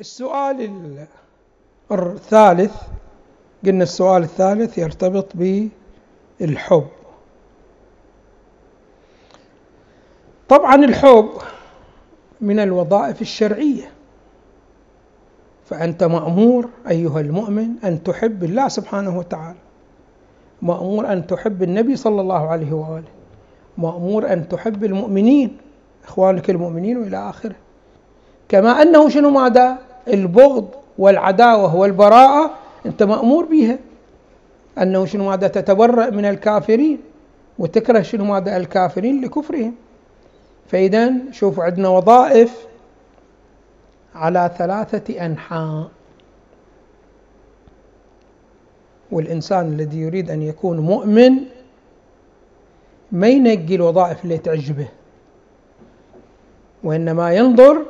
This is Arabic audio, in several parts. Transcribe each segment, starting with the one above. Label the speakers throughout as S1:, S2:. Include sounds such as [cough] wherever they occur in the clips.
S1: السؤال الثالث قلنا السؤال الثالث يرتبط بالحب. طبعا الحب من الوظائف الشرعية فأنت مأمور أيها المؤمن أن تحب الله سبحانه وتعالى مأمور أن تحب النبي صلى الله عليه وآله مأمور أن تحب المؤمنين إخوانك المؤمنين وإلى آخره. كما أنه شنو ماذا؟ البغض والعداوة والبراءة أنت مأمور بها أنه شنو ماذا تتبرأ من الكافرين وتكره شنو ماذا الكافرين لكفرهم. فإذا شوفوا عندنا وظائف على ثلاثة أنحاء. والإنسان الذي يريد أن يكون مؤمن ما ينقي الوظائف اللي تعجبه وإنما ينظر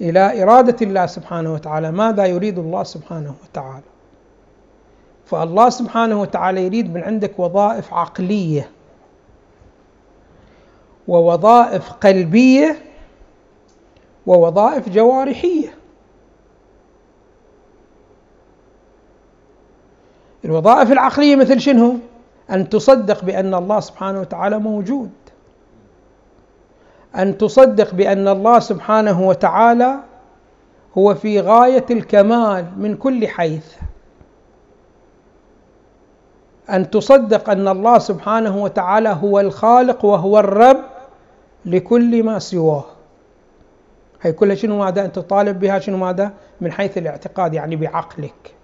S1: إلى إرادة الله سبحانه وتعالى. ماذا يريد الله سبحانه وتعالى؟ فالله سبحانه وتعالى يريد من عندك وظائف عقلية ووظائف قلبية ووظائف جوارحية. الوظائف العقلية مثل شنو؟ أن تصدق بأن الله سبحانه وتعالى موجود. أن تصدق بأن الله سبحانه وتعالى هو في غاية الكمال من كل حيث. أن تصدق أن الله سبحانه وتعالى هو الخالق وهو الرب لكل ما سواه. هي كلها شنو ماذا أنت تطالب بها؟ شنو ماذا؟ من حيث الاعتقاد يعني بعقلك.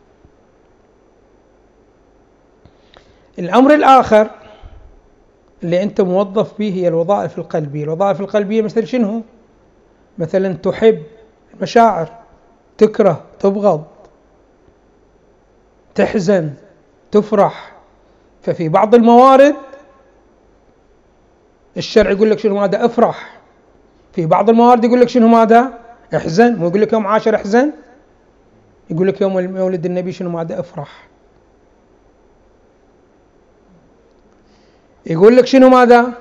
S1: الأمر الآخر اللي أنت موظف به هي الوظائف القلبية. الوظائف القلبية مثل شنو؟ مثلا تحب المشاعر تكره تبغض تحزن تفرح. ففي بعض الموارد الشرع يقول لك شنو ماذا؟ افرح. في بعض الموارد يقول لك شنو ماذا؟ احزن. مو يقول لك يوم عاشر احزن؟ يقول لك يوم مولد النبي شنو ماذا؟ افرح. يقول لك شنو ماذا؟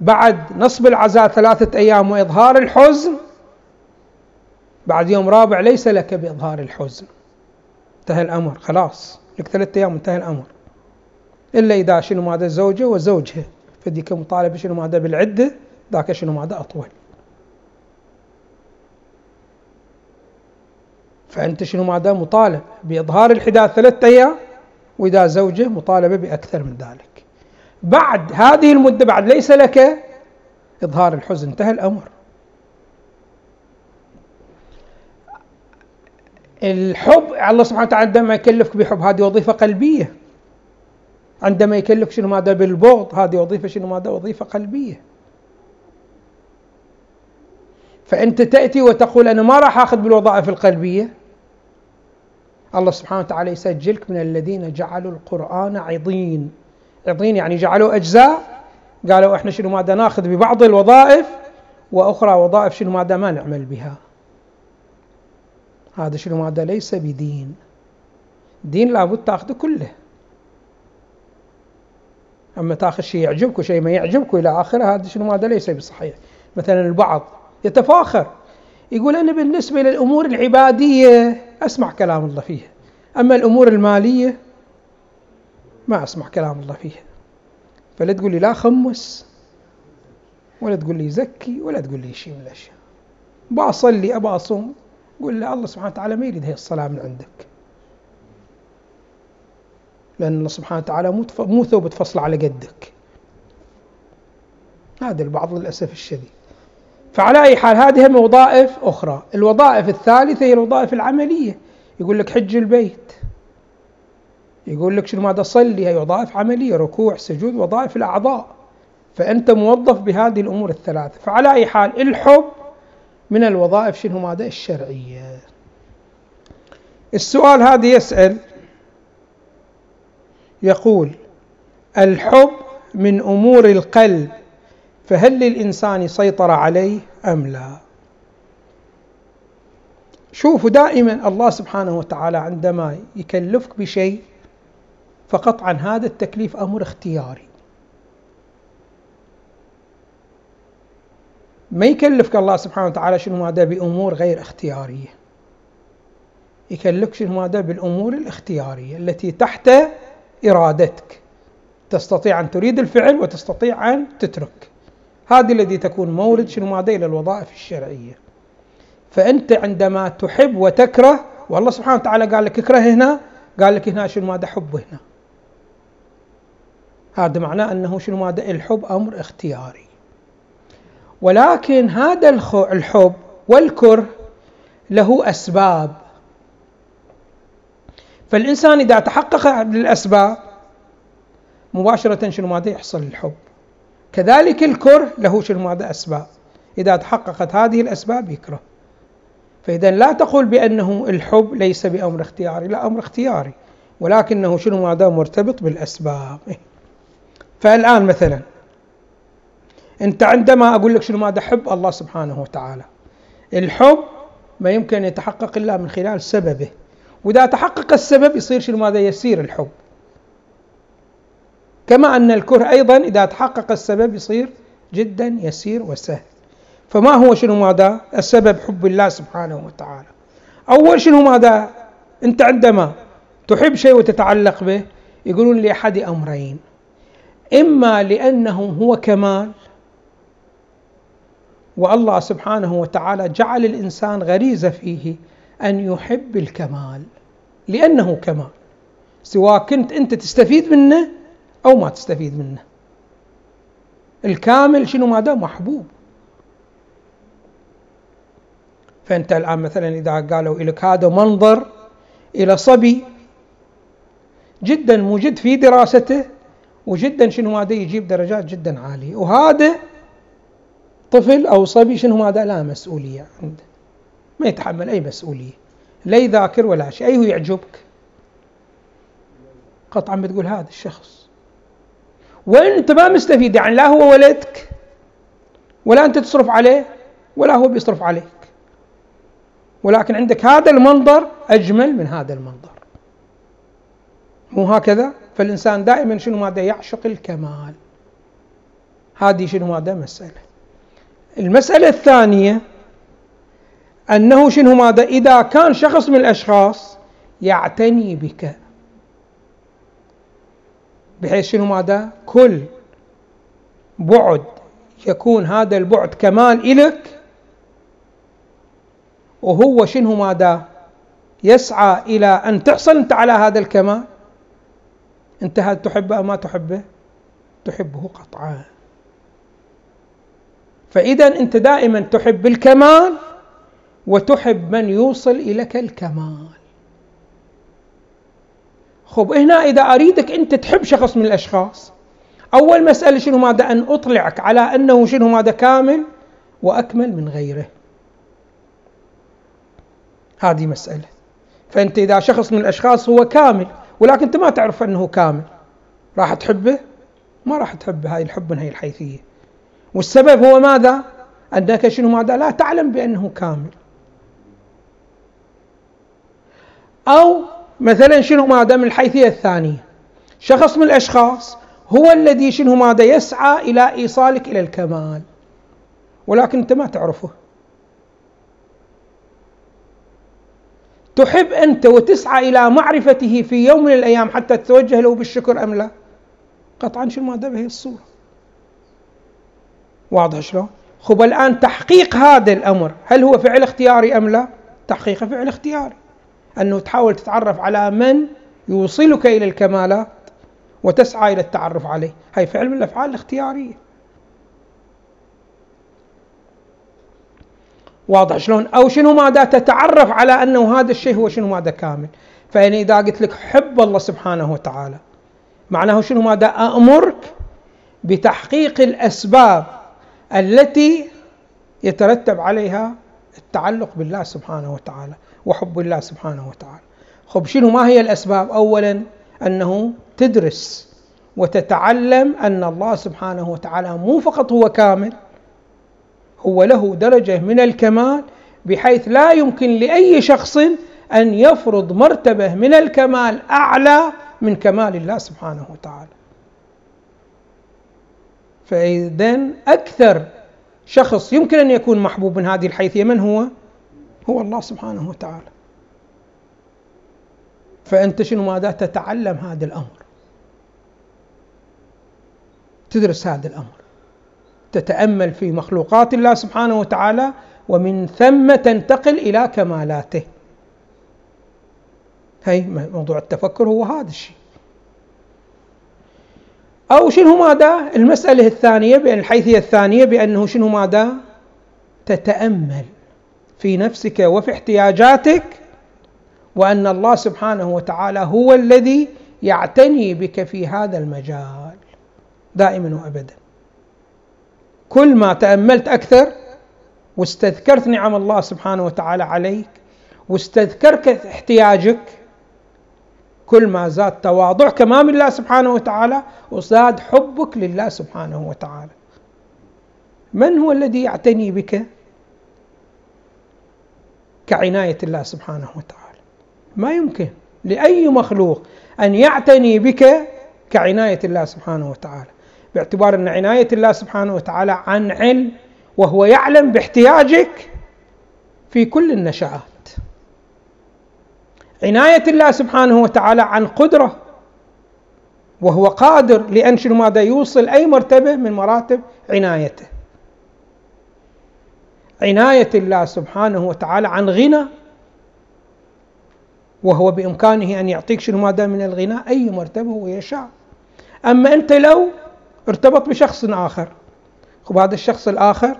S1: بعد نصب العزاء ثلاثة أيام وإظهار الحزن بعد يوم رابع ليس لك بإظهار الحزن. انتهى الأمر خلاص. لك ثلاثة أيام انتهى الأمر. إلا إذا شنو ماذا؟ زوجة وزوجها. فديك مطالبة شنو ماذا؟ بالعدة ذاك شنو ماذا؟ أطول. فأنت شنو ماذا؟ مطالب بإظهار الحداث ثلاثة أيام وإذا زوجة مطالبة بأكثر من ذلك. بعد هذه المدة بعد ليس لك إظهار الحزن انتهى الأمر. الحب الله سبحانه وتعالى عندما يكلفك بحب هذه وظيفة قلبية. عندما يكلفك شنو ماذا بالبغض هذه وظيفة شنو ماذا وظيفة قلبية. فأنت تأتي وتقول أنا ما راح أخذ بالوظائف القلبية. الله سبحانه وتعالى يسجلك من الذين جعلوا القرآن عضين. عضين يعني جعلوا أجزاء قالوا إحنا شنو ماذا ناخذ ببعض الوظائف وأخرى وظائف شنو ماذا ما نعمل بها. هذا شنو ماذا ليس بدين. دين لابد تاخذه كله. أما تاخذ شيء يعجبك وشيء ما يعجبك إلى آخره هذا شنو ماذا ليس بصحيح. مثلا البعض يتفاخر يقول أنا بالنسبة للأمور العبادية أسمع كلام الله فيها أما الأمور المالية ما أسمع كلام الله فيها فلا تقول لي لا خمس ولا تقول لي زكي ولا تقول لي شيء من الأشياء. بأصلي أبى أصوم. قول له الله سبحانه وتعالى ما يريد هي الصلاة من عندك. لأن الله سبحانه وتعالى مو مو ثوب تفصل على قدك. هذا البعض للأسف الشديد. فعلى أي حال هذه وظائف أخرى. الوظائف الثالثة هي الوظائف العملية. يقول لك حج البيت. يقول لك شنو ماذا صلي؟ هي وظائف عملية ركوع سجود وظائف الأعضاء. فأنت موظف بهذه الأمور الثلاثة. فعلى أي حال الحب من الوظائف شنو ماذا؟ الشرعية. السؤال هذا يسأل يقول الحب من أمور القلب فهل للإنسان سيطرة عليه أم لا؟ شوفوا دائما الله سبحانه وتعالى عندما يكلفك بشيء فقطعا هذا التكليف أمر اختياري. ما يكلفك الله سبحانه وتعالى شنو هذا؟ بأمور غير اختيارية. يكلفك شنو هذا؟ بالأمور الاختيارية التي تحت إرادتك. تستطيع أن تريد الفعل وتستطيع أن تترك. هذه الذي تكون مورد شنو ماذا إلى الوظائف الشرعية. فأنت عندما تحب وتكره والله سبحانه وتعالى قال لك اكره هنا قال لك هنا شنو ماذا حب هنا. هذا معناه أنه شنو ماذا؟ الحب أمر اختياري. ولكن هذا الحب والكره له أسباب. فالإنسان إذا تحقق الأسباب مباشرة شنو ماذا؟ يحصل الحب. كذلك الكره له شنو ماذا؟ أسباب. إذا تحققت هذه الأسباب يكره. فإذا لا تقول بأنه الحب ليس بأمر اختياري لا أمر اختياري. ولكنه شنو ماذا؟ مرتبط بالأسباب. [laughs] فالآن مثلا أنت عندما أقول لك شنو ماذا حب الله سبحانه وتعالى. الحب ما يمكن يتحقق إلا من خلال سببه. وإذا تحقق السبب يصير شنو ماذا؟ يسير الحب. كما أن الكره أيضا إذا تحقق السبب يصير جدا يسير وسهل. فما هو شنو ماذا؟ السبب حب الله سبحانه وتعالى. أول شنو ماذا؟ أنت عندما تحب شيء وتتعلق به يقولون لأحد أمرين. إما لأنه هو كمال. والله سبحانه وتعالى جعل الإنسان غريزة فيه أن يحب الكمال لأنه كمال. سواء كنت أنت تستفيد منه أو ما تستفيد منه. الكامل شنو ماذا محبوب. فأنت الآن مثلا إذا قالوا لك هذا منظر إلى صبي جدا مجد في دراسته وجدا شنو هذا يجيب درجات جدا عالية. وهذا طفل أو صبي شنو هذا؟ لا مسؤولية عنده. ما يتحمل أي مسؤولية. لا يذاكر ولا شيء. أي هو يعجبك؟ قطعا بتقول هذا الشخص. وانت ما مستفيد يعني لا هو ولدك ولا انت تصرف عليه ولا هو بيصرف عليك. ولكن عندك هذا المنظر أجمل من هذا المنظر. مو هكذا؟ فالإنسان دائما شنو ماذا يعشق الكمال؟ هذه شنو ماذا؟ مسألة. المسألة الثانية أنه شنو ماذا؟ إذا كان شخص من الأشخاص يعتني بك بحيث شنو ماذا؟ كل بعد يكون هذا البعد كمال إلك وهو شنو ماذا؟ يسعى إلى أن تحصل أنت على هذا الكمال. أنت هل تحبه أو ما تحبه؟ تحبه قطعا. فإذا أنت دائما تحب الكمال وتحب من يوصل إليك الكمال. خب هنا إذا أريدك أنت تحب شخص من الأشخاص أول مسألة شنو ماذا؟ أن أطلعك على أنه شنو ماذا؟ كامل وأكمل من غيره. هذه مسألة. فأنت إذا شخص من الأشخاص هو كامل ولكن أنت ما تعرف أنه كامل. راح تحبه؟ ما راح تحبه. هاي الحب من هاي الحيثية. والسبب هو ماذا؟ أنك شنو ماذا؟ لا تعلم بأنه كامل. أو مثلا شنو ماذا من الحيثية الثانية؟ شخص من الأشخاص هو الذي شنو ماذا؟ يسعى إلى إيصالك إلى الكمال. ولكن أنت ما تعرفه. تحب أنت وتسعى إلى معرفته في يوم من الأيام حتى تتوجه له بالشكر أم لا؟ قطعا شنو ماذا بهي الصورة؟ واضح شلون؟ خب الآن تحقيق هذا الأمر هل هو فعل اختياري أم لا؟ تحقيقه فعل اختياري. أنه تحاول تتعرف على من يوصلك إلى الكمالات وتسعى إلى التعرف عليه. هاي فعل من الأفعال الاختيارية. واضح. شلون؟ أو شنو ماذا تتعرف على أنه هذا الشيء هو شنو ماذا كامل. فأنا إذا قلت لك حب الله سبحانه وتعالى معناه شنو ماذا؟ أأمرك بتحقيق الأسباب التي يترتب عليها التعلق بالله سبحانه وتعالى وحب الله سبحانه وتعالى. خب شنو ما هي الأسباب؟ أولا أنه تدرس وتتعلم أن الله سبحانه وتعالى مو فقط هو كامل هو له درجة من الكمال بحيث لا يمكن لأي شخص أن يفرض مرتبة من الكمال أعلى من كمال الله سبحانه وتعالى. فإذا أكثر شخص يمكن أن يكون محبوب من هذه الحيثية من هو؟ هو الله سبحانه وتعالى. فأنت شنو ماذا تتعلم هذا الأمر؟ تدرس هذا الأمر. تتأمل في مخلوقات الله سبحانه وتعالى ومن ثم تنتقل إلى كمالاته. هي موضوع التفكر هو هذا الشيء. أو شنو ماذا؟ المسألة الثانية بأن الحيثية الثانية بأنه شنو ماذا؟ تتأمل في نفسك وفي احتياجاتك وأن الله سبحانه وتعالى هو الذي يعتني بك في هذا المجال دائما وأبدا. كل ما تأملت أكثر واستذكرت نعم الله سبحانه وتعالى عليك واستذكرت احتياجك كل ما زاد تواضعك امام الله سبحانه وتعالى وزاد حبك لله سبحانه وتعالى. من هو الذي يعتني بك؟ كعناية الله سبحانه وتعالى. ما يمكن لأي مخلوق أن يعتني بك كعناية الله سبحانه وتعالى. باعتبار أن عناية الله سبحانه وتعالى عن علم وهو يعلم باحتياجك في كل النشآت عناية الله سبحانه وتعالى عن قدرة وهو قادر لأن شنو ماذا يوصل أي مرتبة من مراتب عنايته. عناية الله سبحانه وتعالى عن غنى وهو بإمكانه أن يعطيك شنو ماذا من الغنى أي مرتبة هو يشاء. أما أنت لو ارتبط بشخص آخر. خب هذا الشخص الآخر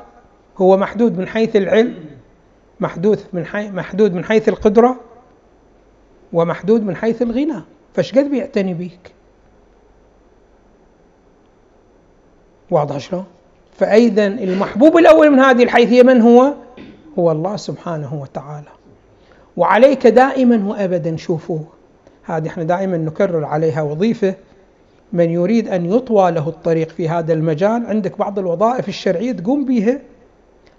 S1: هو محدود من حيث العلم محدود من حيث محدود من حيث القدرة ومحدود من حيث الغنى. فايش قد بيعتني بيك؟ واضح شلون؟ فأيضا المحبوب الأول من هذه الحيثية من هو؟ هو الله سبحانه وتعالى. وعليك دائما وأبدا شوفوا هذه إحنا دائما نكرر عليها وظيفة. من يريد أن يطوى له الطريق في هذا المجال عندك بعض الوظائف الشرعية تقوم بها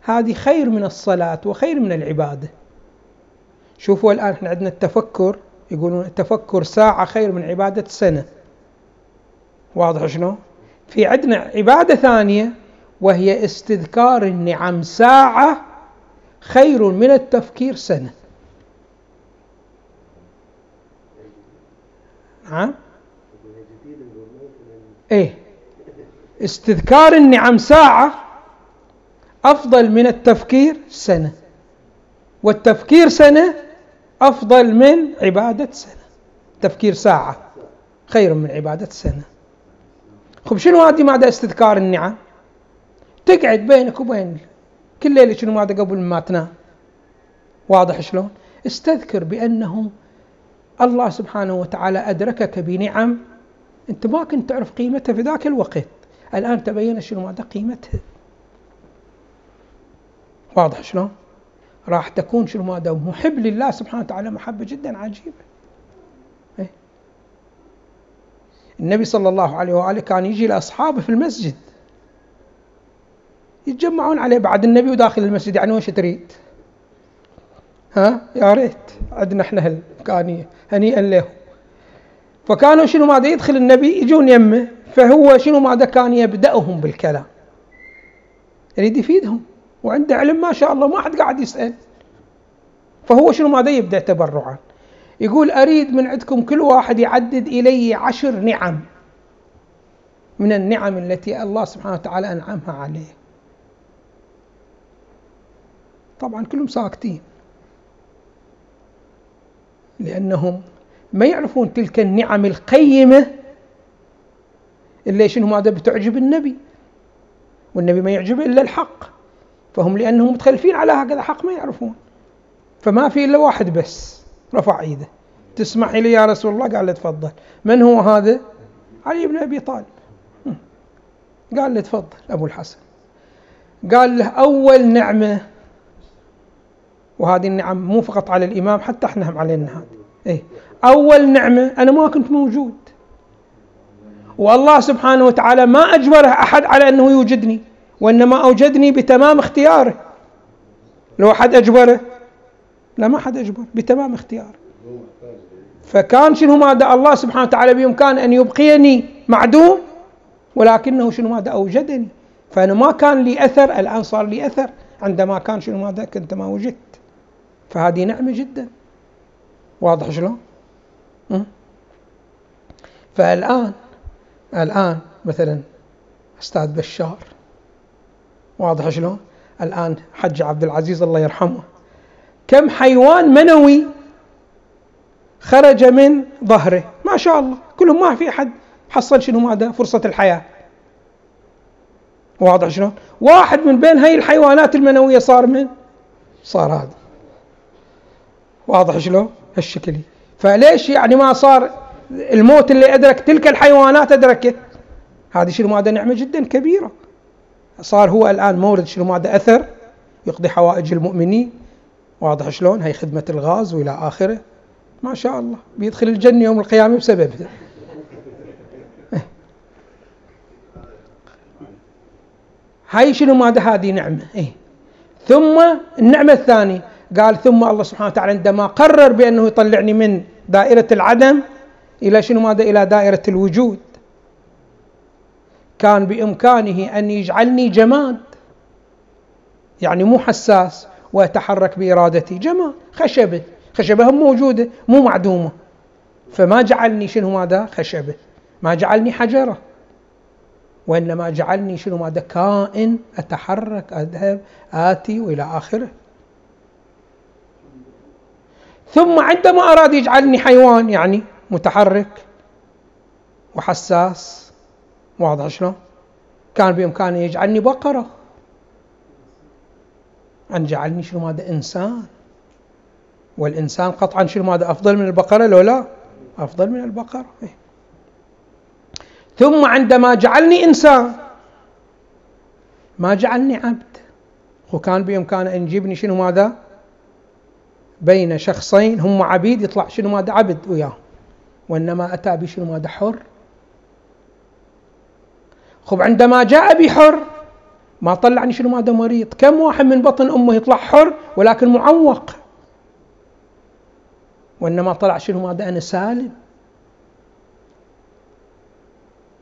S1: هذه خير من الصلاة وخير من العبادة. شوفوا الآن إحنا عندنا التفكر يقولون التفكر ساعة خير من عبادة سنة. واضح شنو؟ في عندنا عبادة ثانية وهي استذكار النعم ساعة خير من التفكير سنة. نعم إيه. استذكار النعم ساعة أفضل من التفكير سنة. والتفكير سنة أفضل من عبادة سنة. تفكير ساعة خير من عبادة سنة. خب شنو هذه ماذا استذكار النعم؟ تقعد بينك وبين كل ليلة شنو ماذا قبل ما تنام؟ واضح شلون؟ استذكر بأنه الله سبحانه وتعالى أدركك بنعم أنت ما كنت تعرف قيمتها في ذاك الوقت. الآن تبين شنو ماذا قيمتها. واضح شلون؟ راح تكون شنو ماذا محب لله سبحانه وتعالى محبة جدا عجيبة. إيه؟ النبي صلى الله عليه وآله كان يجي لأصحابه في المسجد. يتجمعون عليه بعد النبي وداخل المسجد. يعني وش تريد؟ ها؟ يا ريت. عندنا إحنا هالإمكانية هنيئا له. فكانوا شنو ماذا يدخل النبي؟ يجون يمه. فهو شنو ماذا كان يبدأهم بالكلام. يريد يفيدهم. وعنده علم ما شاء الله ما حد قاعد يسأل. فهو شنو ماذا يبدأ تبرعا؟ يقول أريد من عندكم كل واحد يعدد إلي عشر نعم. من النعم التي الله سبحانه وتعالى أنعمها عليه. طبعا كلهم ساكتين. لأنهم ما يعرفون تلك النعم القيمة اللي شنو ماذا بتعجب النبي. والنبي ما يعجبه إلا الحق. فهم لأنهم متخلفين على هكذا حق ما يعرفون. فما في إلا واحد بس رفع إيده. تسمح لي يا رسول الله؟ قال له تفضل. من هو هذا؟ علي بن أبي طالب. قال له تفضل أبو الحسن. قال له أول نعمة وهذه النعم مو فقط على الإمام حتى إحنا هم علينا هذه. إيه. أول نعمة أنا ما كنت موجود. والله سبحانه وتعالى ما أجبره أحد على أنه يوجدني وإنما أوجدني بتمام اختياره. لو أحد أجبره؟ لا ما حد أجبر بتمام اختياره. فكان شنو ماذا الله سبحانه وتعالى بإمكانه أن يبقيني معدوم ولكنه شنو ماذا أوجدني. فأنا ما كان لي أثر الآن صار لي أثر. عندما كان شنو ماذا؟ كنت ما وجدت. فهذه نعمة جدا. واضح شلون؟ فالآن الآن مثلا أستاذ بشار واضح شلون؟ الآن حج عبد العزيز الله يرحمه. كم حيوان منوي خرج من ظهره؟ ما شاء الله كلهم ما في أحد حصل شنو ماذا فرصة الحياة. واضح شلون؟ واحد من بين هاي الحيوانات المنوية صار من؟ صار هذا. واضح شلون؟ هالشكل. فليش يعني ما صار الموت اللي أدرك تلك الحيوانات أدركه هذه شنو ماذا نعمة جدا كبيرة. صار هو الآن مورد شنو ماذا أثر يقضي حوائج المؤمنين. واضح شلون؟ هي خدمة الغاز وإلى آخره. ما شاء الله. بيدخل الجنة يوم القيامة بسببها هاي شنو ماذا هذه نعمة؟ إيه؟ ثم النعمة الثانية. قال ثم الله سبحانه وتعالى عندما قرر بأنه يطلعني من دائرة العدم إلى شنو ماذا؟ إلى دائرة الوجود. كان بإمكانه أن يجعلني جماد يعني مو حساس وأتحرك بإرادتي. جماد خشبة خشبة هم موجودة مو معدومة. فما جعلني شنو ماذا؟ خشبة. ما جعلني حجرة. وإنما جعلني شنو ماذا؟ كائن أتحرك أذهب آتي وإلى آخره. ثم عندما أراد يجعلني حيوان يعني متحرك وحساس واضح شلون؟ كان بإمكانه يجعلني بقرة. أن جعلني شنو ماذا؟ إنسان. والإنسان قطعا شنو ماذا؟ أفضل من البقرة لو لا؟ أفضل من البقرة. إيه. ثم عندما جعلني إنسان ما جعلني عبد. وكان بإمكانه أن يجيبني شنو ماذا؟ بين شخصين هم عبيد يطلع شنو ماذا عبد وياه. وإنما أتى بشنو ماذا حر؟ خب عندما جاء بحر ما طلعني شنو ماذا مريض. كم واحد من بطن أمه يطلع حر ولكن معوق؟ وإنما طلع شنو ماذا أنا سالم.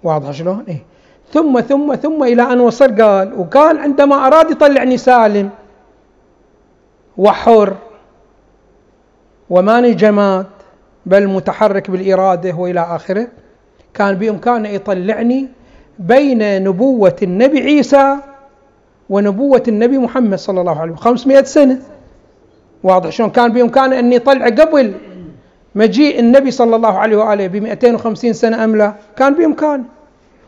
S1: واضح شلون؟ إيه؟ ثم ثم ثم إلى أن وصل قال وكان عندما أراد يطلعني سالم وحر. وماني جماد بل متحرك بالإرادة وإلى آخره. كان بإمكانه يطلعني بين نبوة النبي عيسى ونبوة النبي محمد صلى الله عليه وسلم. 500 سنة. واضح شلون؟ كان بإمكانه أن يطلع قبل مجيء النبي صلى الله عليه وآله ب 250 سنة أم لا. كان بإمكانه.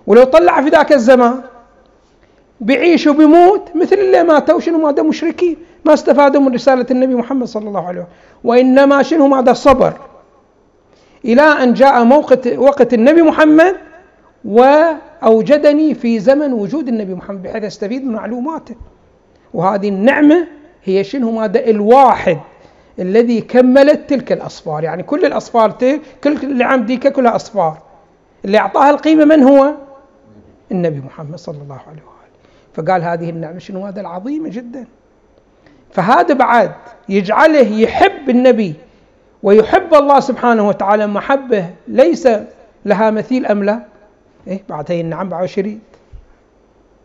S1: ولو طلع في ذاك الزمان بيعيش وبيموت مثل اللي ماتوا شنو ماذا مشركين. ما استفادوا من رسالة النبي محمد صلى الله عليه وسلم. وإنما شنو ماذا صبر إلى أن جاء موقت وقت النبي محمد وأوجدني في زمن وجود النبي محمد بحيث أستفيد من معلوماته. وهذه النعمة هي شنو ماذا الواحد الذي كملت تلك الأصفار. يعني كل الأصفار كل اللي عم ديكا كلها أصفار. اللي أعطاها القيمة من هو؟ النبي محمد صلى الله عليه وآله. فقال هذه النعمة شنو؟ هذا العظيمة جدا. فهذا بعد يجعله يحب النبي ويحب الله سبحانه وتعالى. محبة ليس لها مثيل أم لا؟ إيه بعد هي النعم بعد شريط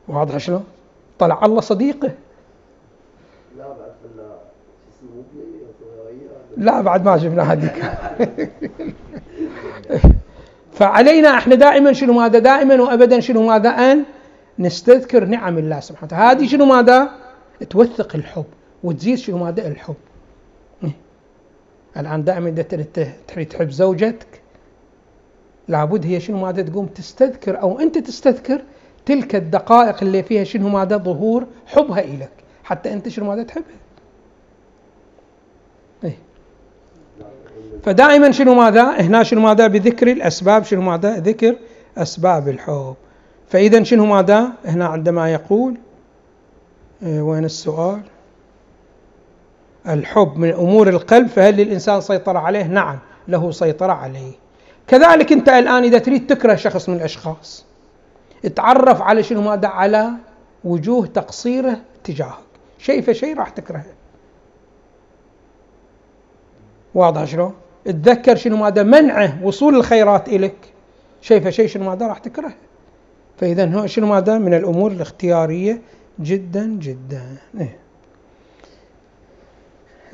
S1: واضح شلون؟ طلع الله صديقه. لا بعد لا بعد ما شفنا هذيك. فعلينا إحنا دائما شنو ماذا؟ دائما وابدا شنو ماذا؟ أن نستذكر نعم الله سبحانه وتعالى. هذه شنو ماذا؟ توثق الحب. وتزيد شنو ماذا الحب. الآن دائما إذا تريد تحب زوجتك لابد هي شنو ماذا تقوم تستذكر أو أنت تستذكر تلك الدقائق اللي فيها شنو ماذا ظهور حبها إليك. حتى أنت شنو ماذا تحبها إيه؟ فدائما شنو ماذا؟ هنا شنو ماذا بذكر الأسباب؟ شنو ماذا؟ ذكر أسباب الحب. فاذا شنو ماذا؟ هنا عندما يقول إيه وين السؤال؟ الحب من أمور القلب فهل للإنسان سيطرة عليه؟ نعم له سيطرة عليه. كذلك أنت الآن إذا تريد تكره شخص من الأشخاص اتعرف على شنو ماذا؟ على وجوه تقصيره تجاهك. شيء فشيء راح تكرهه. واضح شلون؟ تذكر شنو ماذا؟ منعه وصول الخيرات إليك. شيء فشيء شنو ماذا؟ راح تكرهه. فإذا هو شنو ماذا؟ من الأمور الاختيارية جدا جدا. إيه.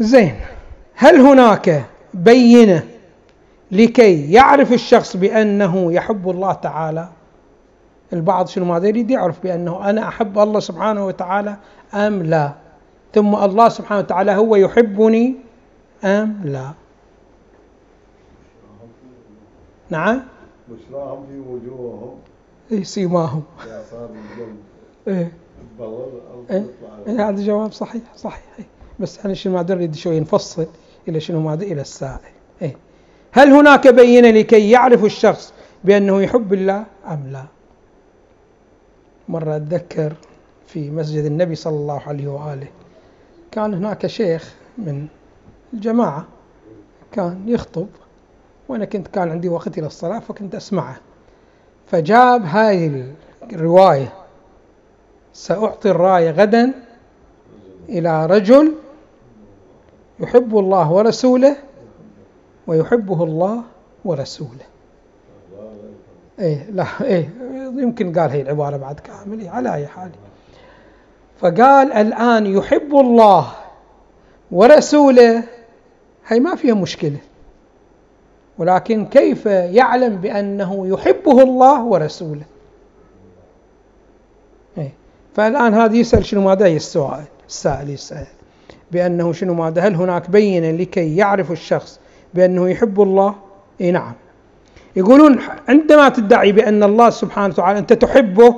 S1: زين. هل هناك بينة لكي يعرف الشخص بأنه يحب الله تعالى؟ البعض شنو ماذا يريد يعرف بأنه أنا أحب الله سبحانه وتعالى أم لا؟ ثم الله سبحانه وتعالى هو يحبني أم لا؟ نعم.
S2: بشراهم في وجوههم
S1: إيه سيماهم
S2: الجنة
S1: إيه.
S2: البغل أو
S1: إيه. إيه هذا جواب صحيح صحيح. إيه. بس إحنا شنو ما نريد شوي نفصل إلى شنو ماذا إلى السائل إيه. هل هناك بينة لكي يعرف الشخص بأنه يحب الله أم لا؟ مرة أتذكر في مسجد النبي صلى الله عليه وآله كان هناك شيخ من الجماعة كان يخطب وأنا كنت كان عندي وقت إلى الصلاة فكنت أسمعه فجاب هاي الرواية سأعطي الرايه غدا إلى رجل يحب الله ورسوله ويحبه الله ورسوله. إيه لا إيه يمكن قال هي العبارة بعد كامل على أي حال. فقال الآن يحب الله ورسوله هي ما فيها مشكلة. ولكن كيف يعلم بأنه يحبه الله ورسوله؟ إيه فالآن هذا يسأل شنو ماذا؟ السؤال السائل يسأل. بأنه شنو ماذا؟ هل هناك بينة لكي يعرف الشخص بأنه يحب الله؟ إي نعم. يقولون عندما تدعي بأن الله سبحانه وتعالى أنت تحبه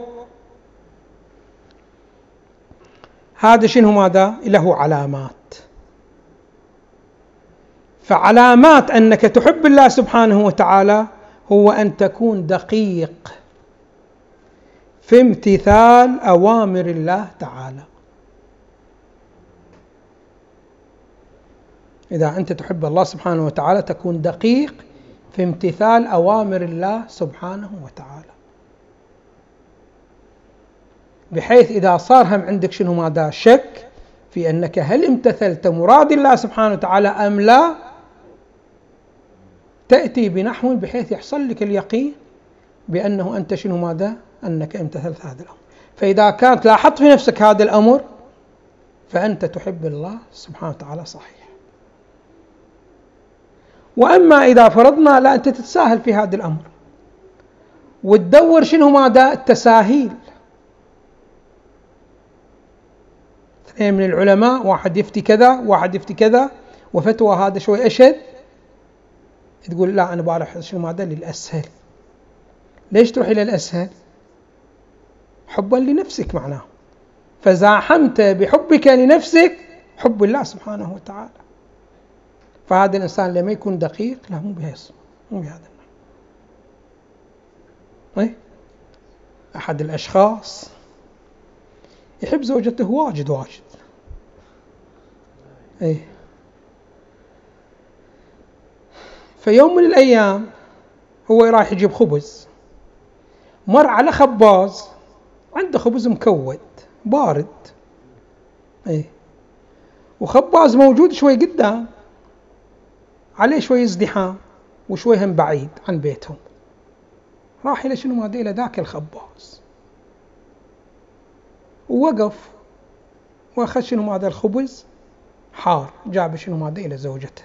S1: هذا شنو ماذا؟ له علامات. فعلامات أنك تحب الله سبحانه وتعالى هو أن تكون دقيق في امتثال أوامر الله تعالى. إذا أنت تحب الله سبحانه وتعالى تكون دقيق في امتثال أوامر الله سبحانه وتعالى. بحيث إذا صار هم عندك شنو ماذا؟ شك في أنك هل امتثلت مراد الله سبحانه وتعالى أم لا؟ تأتي بنحو بحيث يحصل لك اليقين بأنه أنت شنو ماذا؟ أنك امتثلت هذا الأمر. فإذا كانت لاحظت في نفسك هذا الأمر فأنت تحب الله سبحانه وتعالى صحيح. وأما إذا فرضنا لا أنت تتساهل في هذا الأمر وتدور شنو ماذا؟ التساهيل. اثنين من العلماء واحد يفتي كذا واحد يفتي كذا وفتوى هذا شوي أشد. تقول لا أنا بعرف شنو ماذا؟ للأسهل. ليش تروح إلى الأسهل؟ حبا لنفسك معناه. فزاحمت بحبك لنفسك حب الله سبحانه وتعالى. فهذا الإنسان لما يكون دقيق لا مو بهيص مو بهذا طيب أحد الأشخاص يحب زوجته واجد واجد. أي فيوم من الأيام هو رايح يجيب خبز. مر على خباز عنده خبز مكود بارد. اي وخباز موجود شوي قدام. عليه شوي ازدحام وشوي هم بعيد عن بيتهم. راح إلى شنو؟ مادة إلى ذاك الخباز. ووقف وأخذ شنو؟ مادة الخبز حار جاب شنو؟ مادة إلى زوجته.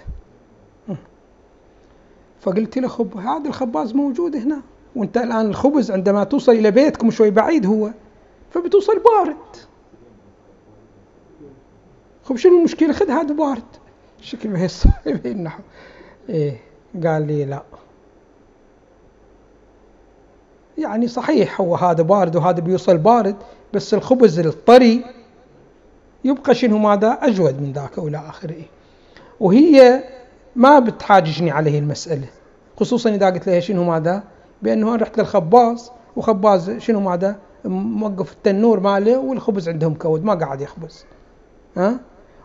S1: فقلت له خب هذا الخباز موجود هنا وأنت الآن الخبز عندما توصل إلى بيتكم شوي بعيد هو فبتوصل بارد. خب شنو المشكلة؟ خذ هذا بارد. شكل بهالنحو النحو. إيه قال لي لا. يعني صحيح هو هذا بارد وهذا بيوصل بارد بس الخبز الطري يبقى شنو ماذا؟ أجود من ذاك والى آخره. وهي ما بتحاججني عليه المسألة خصوصا إذا قلت لها شنو ماذا؟ بأنه أنا رحت للخباز وخباز شنو ماذا؟ موقف التنور ماله والخبز عندهم كود ما قاعد يخبز. ها؟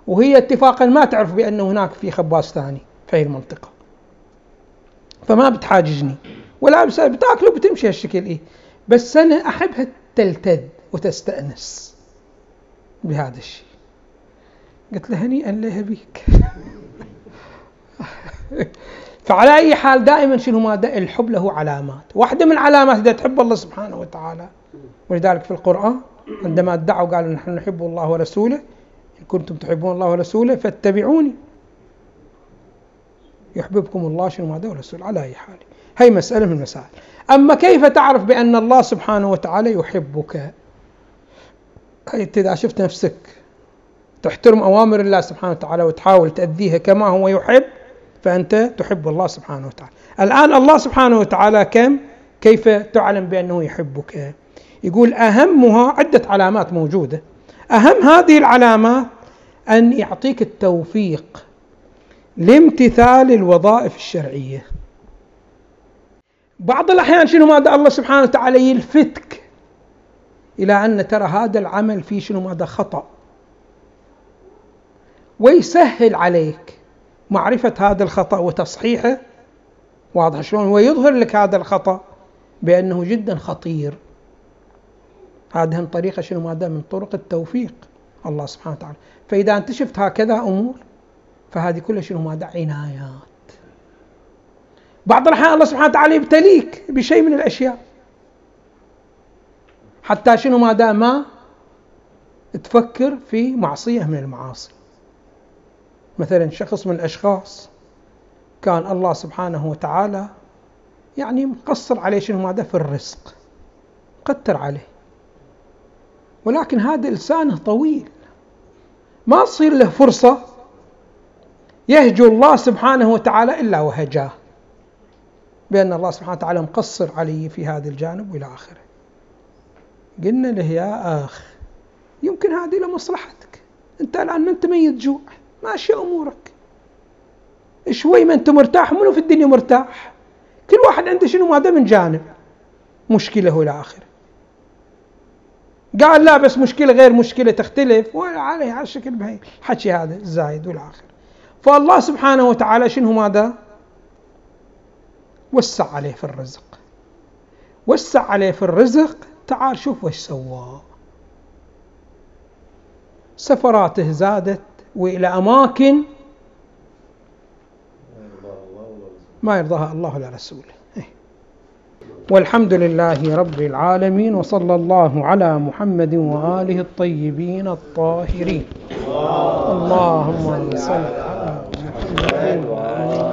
S1: وهي اتفاقا ما تعرف بأنه هناك في خباز ثاني في هذه المنطقة. فما بتحاججني. ولا بتاكل وبتمشي هالشكل إيه. بس أنا أحبها تلتذ وتستأنس بهذا الشيء. قلت له هنيئا لها بيك [laughs] فعلى أي حال دائما شنو ماذا الحب له علامات. واحدة من علامات إذا تحب الله سبحانه وتعالى. ولذلك في القرآن عندما ادعوا قالوا نحن نحب الله ورسوله إن كنتم تحبون الله ورسوله فاتبعوني. يحببكم الله شنو ماذا ورسول على أي حال. هي مسألة من المسائل. أما كيف تعرف بأن الله سبحانه وتعالى يحبك؟ أنت إذا شفت نفسك تحترم أوامر الله سبحانه وتعالى وتحاول تأديها كما هو يحب فأنت تحب الله سبحانه وتعالى. الآن الله سبحانه وتعالى كم؟ كيف تعلم بأنه يحبك؟ يقول أهمها عدة علامات موجودة. أهم هذه العلامات أن يعطيك التوفيق لامتثال الوظائف الشرعية. بعض الأحيان شنو ماذا الله سبحانه وتعالى يلفتك إلى أن ترى هذا العمل فيه شنو ماذا خطأ. ويسهل عليك معرفة هذا الخطأ وتصحيحه. واضح شلون؟ ويظهر لك هذا الخطأ بأنه جدا خطير. هذه من طريقة شنو ماذا من طرق التوفيق الله سبحانه وتعالى. فإذا أنت شفت هكذا أمور فهذه كلها شنو ماذا عنايات. بعض الأحيان الله سبحانه وتعالى يبتليك بشيء من الأشياء. حتى شنو ماذا ما تفكر في معصية من المعاصي. مثلا شخص من الأشخاص كان الله سبحانه وتعالى يعني مقصر عليه شنو ماذا في الرزق قتر عليه. ولكن هذا لسانه طويل. ما تصير له فرصة يهجو الله سبحانه وتعالى إلا وهجاه. بأن الله سبحانه وتعالى مقصر علي في هذا الجانب وإلى آخره. قلنا له يا أخ يمكن هذه لمصلحتك. أنت الآن ما أنت ميت جوع؟ ماشي أمورك. شوي ما أنت مرتاح منو في الدنيا مرتاح؟ كل واحد عنده شنو ماذا من جانب؟ مشكلة إلى آخره. قال لا بس مشكلة غير مشكلة تختلف. ولا عليه على الشكل بهي حكي هذا الزايد والآخر. فالله سبحانه وتعالى شنو ماذا؟ وسع عليه في الرزق. وسع عليه في الرزق. تعال شوف وش سوى. سفراته زادت وإلى أماكن ما يرضاها الله ولا رسوله. والحمد لله رب العالمين وصلى الله على محمد وآله الطيبين الطاهرين. اللهم صل على محمد